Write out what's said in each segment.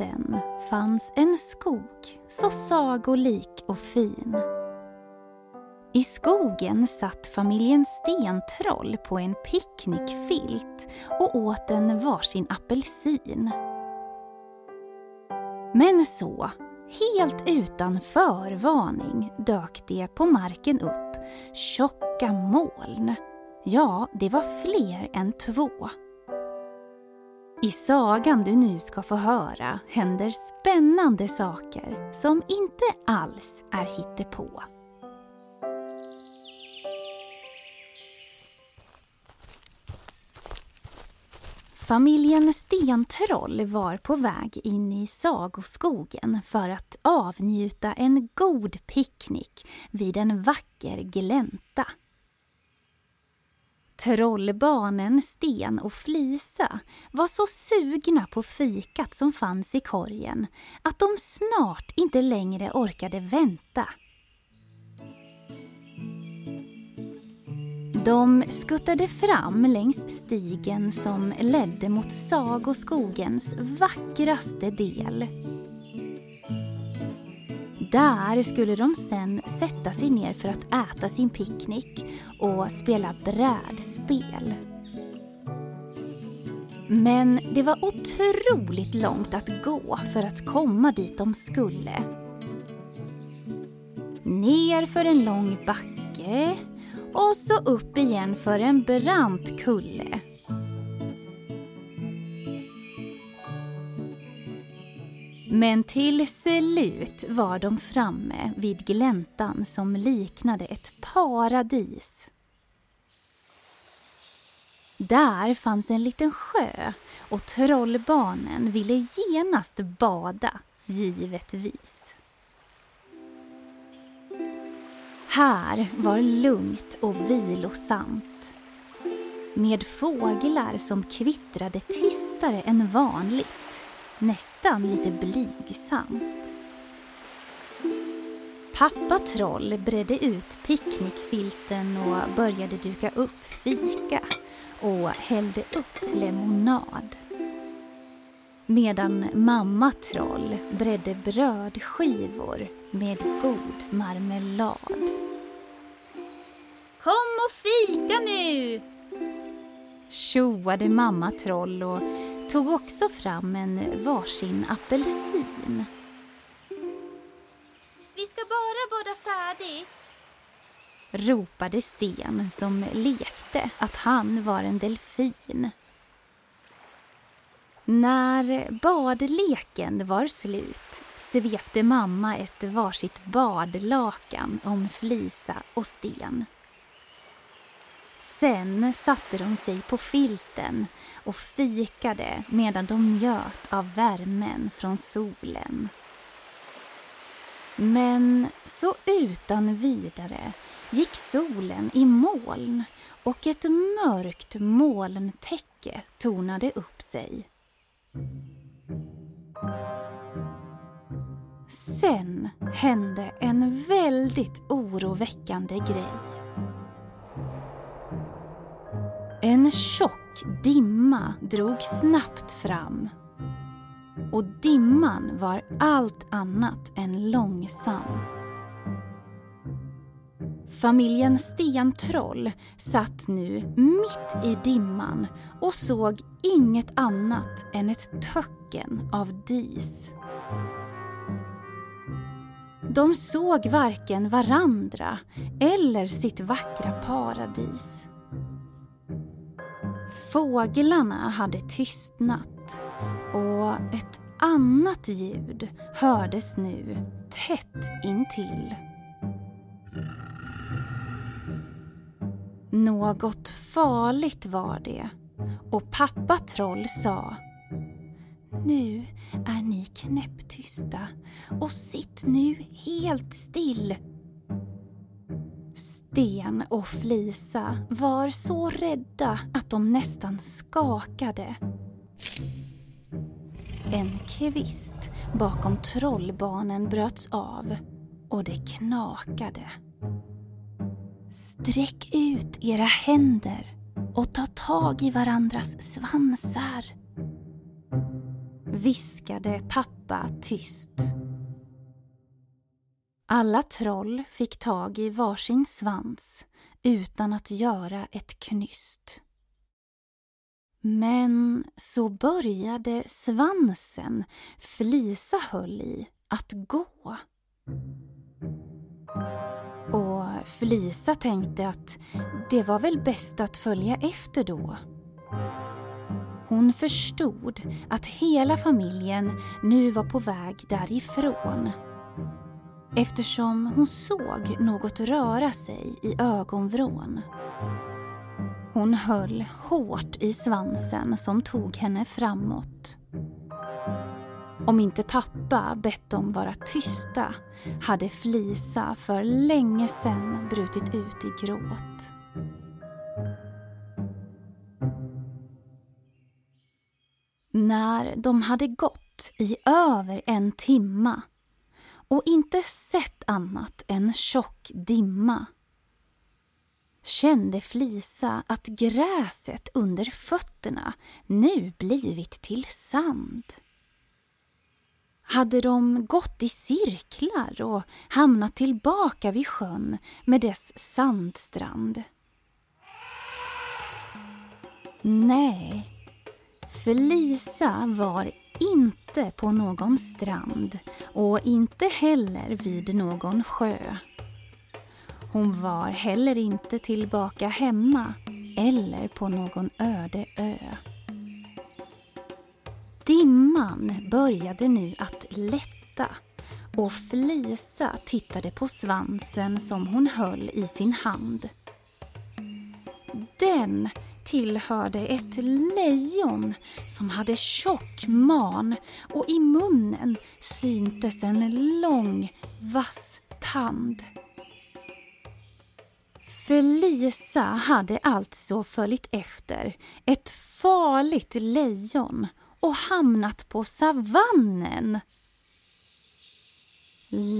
sen fanns en skog så sagolik och fin. I skogen satt familjen Stentroll på en picknickfilt och åt en varsin apelsin. Men så, helt utan förvarning, dök det på marken upp tjocka moln. Ja, det var fler än två. I sagan du nu ska få höra händer spännande saker som inte alls är hittepå. Familjen Stentroll var på väg in i sagoskogen för att avnjuta en god picknick vid en vacker glänta. Trollbarnen Sten och Flisa var så sugna på fikat som fanns i korgen att de snart inte längre orkade vänta. De skuttade fram längs stigen som ledde mot sagoskogens vackraste del. Där skulle de sen sätta sig ner för att äta sin picknick och spela brädspel. Men det var otroligt långt att gå för att komma dit de skulle. Ner för en lång backe och så upp igen för en brant kulle. Men till slut var de framme vid gläntan som liknade ett paradis. Där fanns en liten sjö och trollbarnen ville genast bada, givetvis. Här var lugnt och vilosamt. Med fåglar som kvittrade tystare än vanligt. Nästan lite blygsamt. Pappa Troll bredde ut picknickfilten och började duka upp fika och hällde upp lemonad. Medan mamma Troll bredde brödskivor med god marmelad. Kom och fika nu! tjoade mamma Troll och tog också fram en varsin apelsin. Vi ska bara bada färdigt, ropade Sten som lekte att han var en delfin. När badleken var slut svepte mamma ett varsitt badlakan om Flisa och Sten. Sen satte de sig på filten och fikade medan de njöt av värmen från solen. Men så utan vidare gick solen i moln och ett mörkt molntäcke tornade upp sig. Sen hände en väldigt oroväckande grej. En tjock dimma drog snabbt fram. Och dimman var allt annat än långsam. Familjen Stentroll satt nu mitt i dimman och såg inget annat än ett töcken av dis. De såg varken varandra eller sitt vackra paradis. Fåglarna hade tystnat och ett annat ljud hördes nu tätt intill. Något farligt var det och pappa Troll sa Nu är ni knäpptysta och sitt nu helt still. Sten och Flisa var så rädda att de nästan skakade. En kvist bakom trollbarnen bröts av och det knakade. Sträck ut era händer och ta tag i varandras svansar, viskade pappa tyst. Alla troll fick tag i varsin svans utan att göra ett knyst. Men så började svansen Flisa höll i att gå. Och Flisa tänkte att det var väl bäst att följa efter då. Hon förstod att hela familjen nu var på väg därifrån eftersom hon såg något röra sig i ögonvrån. Hon höll hårt i svansen som tog henne framåt. Om inte pappa bett dem vara tysta hade Flisa för länge sedan brutit ut i gråt. När de hade gått i över en timma och inte sett annat än tjock dimma kände Flisa att gräset under fötterna nu blivit till sand. Hade de gått i cirklar och hamnat tillbaka vid sjön med dess sandstrand? Nej, Felisa var inte inte på någon strand och inte heller vid någon sjö. Hon var heller inte tillbaka hemma eller på någon öde ö. Dimman började nu att lätta och Flisa tittade på svansen som hon höll i sin hand. Den tillhörde ett lejon som hade tjock man och i munnen syntes en lång vass tand. Felisa hade alltså följt efter ett farligt lejon och hamnat på savannen.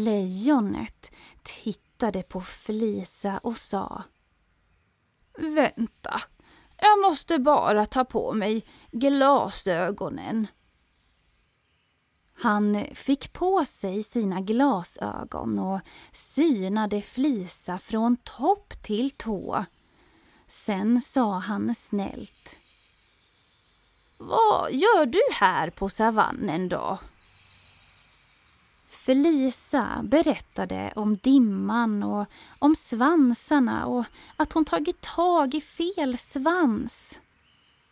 Lejonet tittade på Felisa och sa Vänta, jag måste bara ta på mig glasögonen. Han fick på sig sina glasögon och synade Flisa från topp till tå. Sen sa han snällt. Vad gör du här på savannen då? Felisa berättade om dimman och om svansarna och att hon tagit tag i fel svans.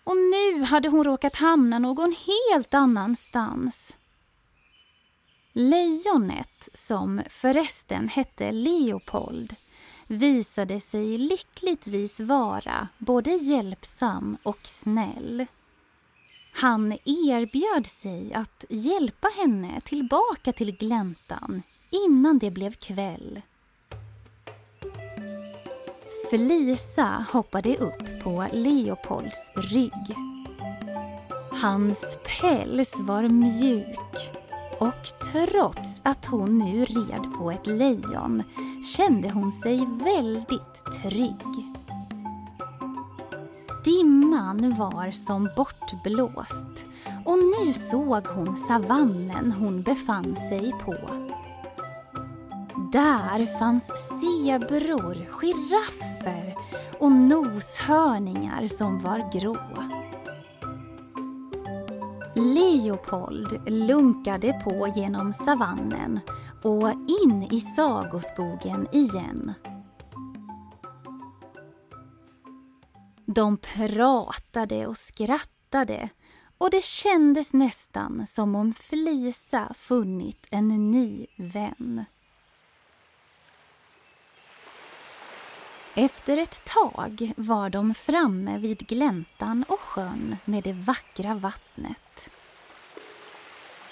Och nu hade hon råkat hamna någon helt annanstans. Lejonet, som förresten hette Leopold, visade sig lyckligtvis vara både hjälpsam och snäll. Han erbjöd sig att hjälpa henne tillbaka till gläntan innan det blev kväll. Felisa hoppade upp på Leopolds rygg. Hans päls var mjuk och trots att hon nu red på ett lejon kände hon sig väldigt trygg man var som bortblåst och nu såg hon savannen hon befann sig på. Där fanns zebror, giraffer och noshörningar som var grå. Leopold lunkade på genom savannen och in i sagoskogen igen. De pratade och skrattade och det kändes nästan som om Flisa funnit en ny vän. Efter ett tag var de framme vid gläntan och sjön med det vackra vattnet.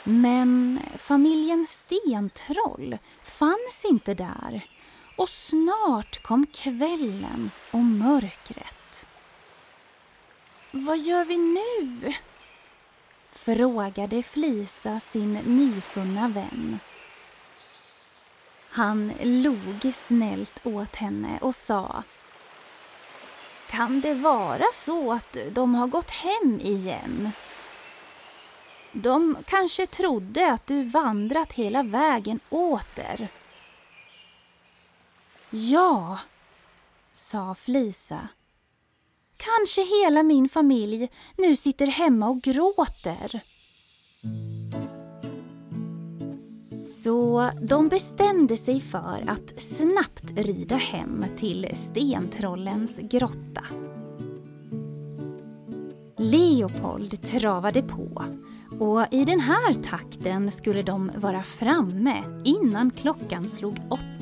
Men familjen Stentroll fanns inte där och snart kom kvällen och mörkret. Vad gör vi nu? frågade Flisa sin nyfunna vän. Han log snällt åt henne och sa Kan det vara så att de har gått hem igen? De kanske trodde att du vandrat hela vägen åter. Ja, sa Flisa. Kanske hela min familj nu sitter hemma och gråter. Så de bestämde sig för att snabbt rida hem till stentrollens grotta. Leopold travade på och i den här takten skulle de vara framme innan klockan slog åtta.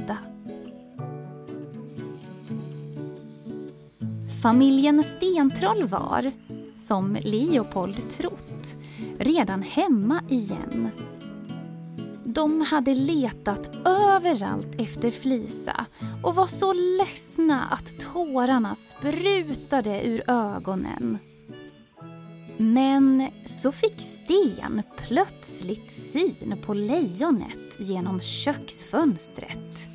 Familjen Stentroll var, som Leopold trott, redan hemma igen. De hade letat överallt efter Flisa och var så ledsna att tårarna sprutade ur ögonen. Men så fick Sten plötsligt syn på lejonet genom köksfönstret.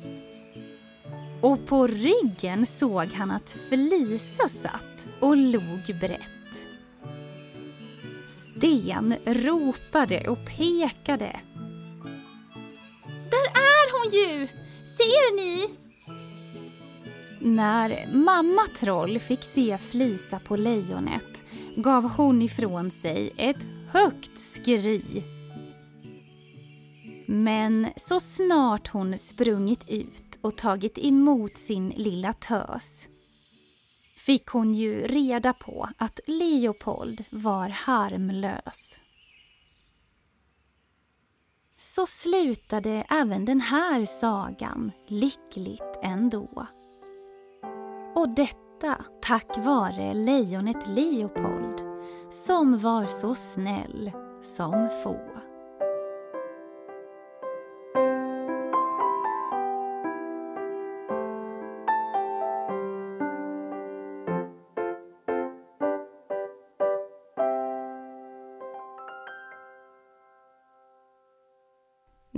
Och på ryggen såg han att Felisa satt och log brett. Sten ropade och pekade. Där är hon ju! Ser ni? När mamma Troll fick se Flisa på lejonet gav hon ifrån sig ett högt skri. Men så snart hon sprungit ut och tagit emot sin lilla tös fick hon ju reda på att Leopold var harmlös. Så slutade även den här sagan lyckligt ändå. Och detta tack vare lejonet Leopold som var så snäll som få.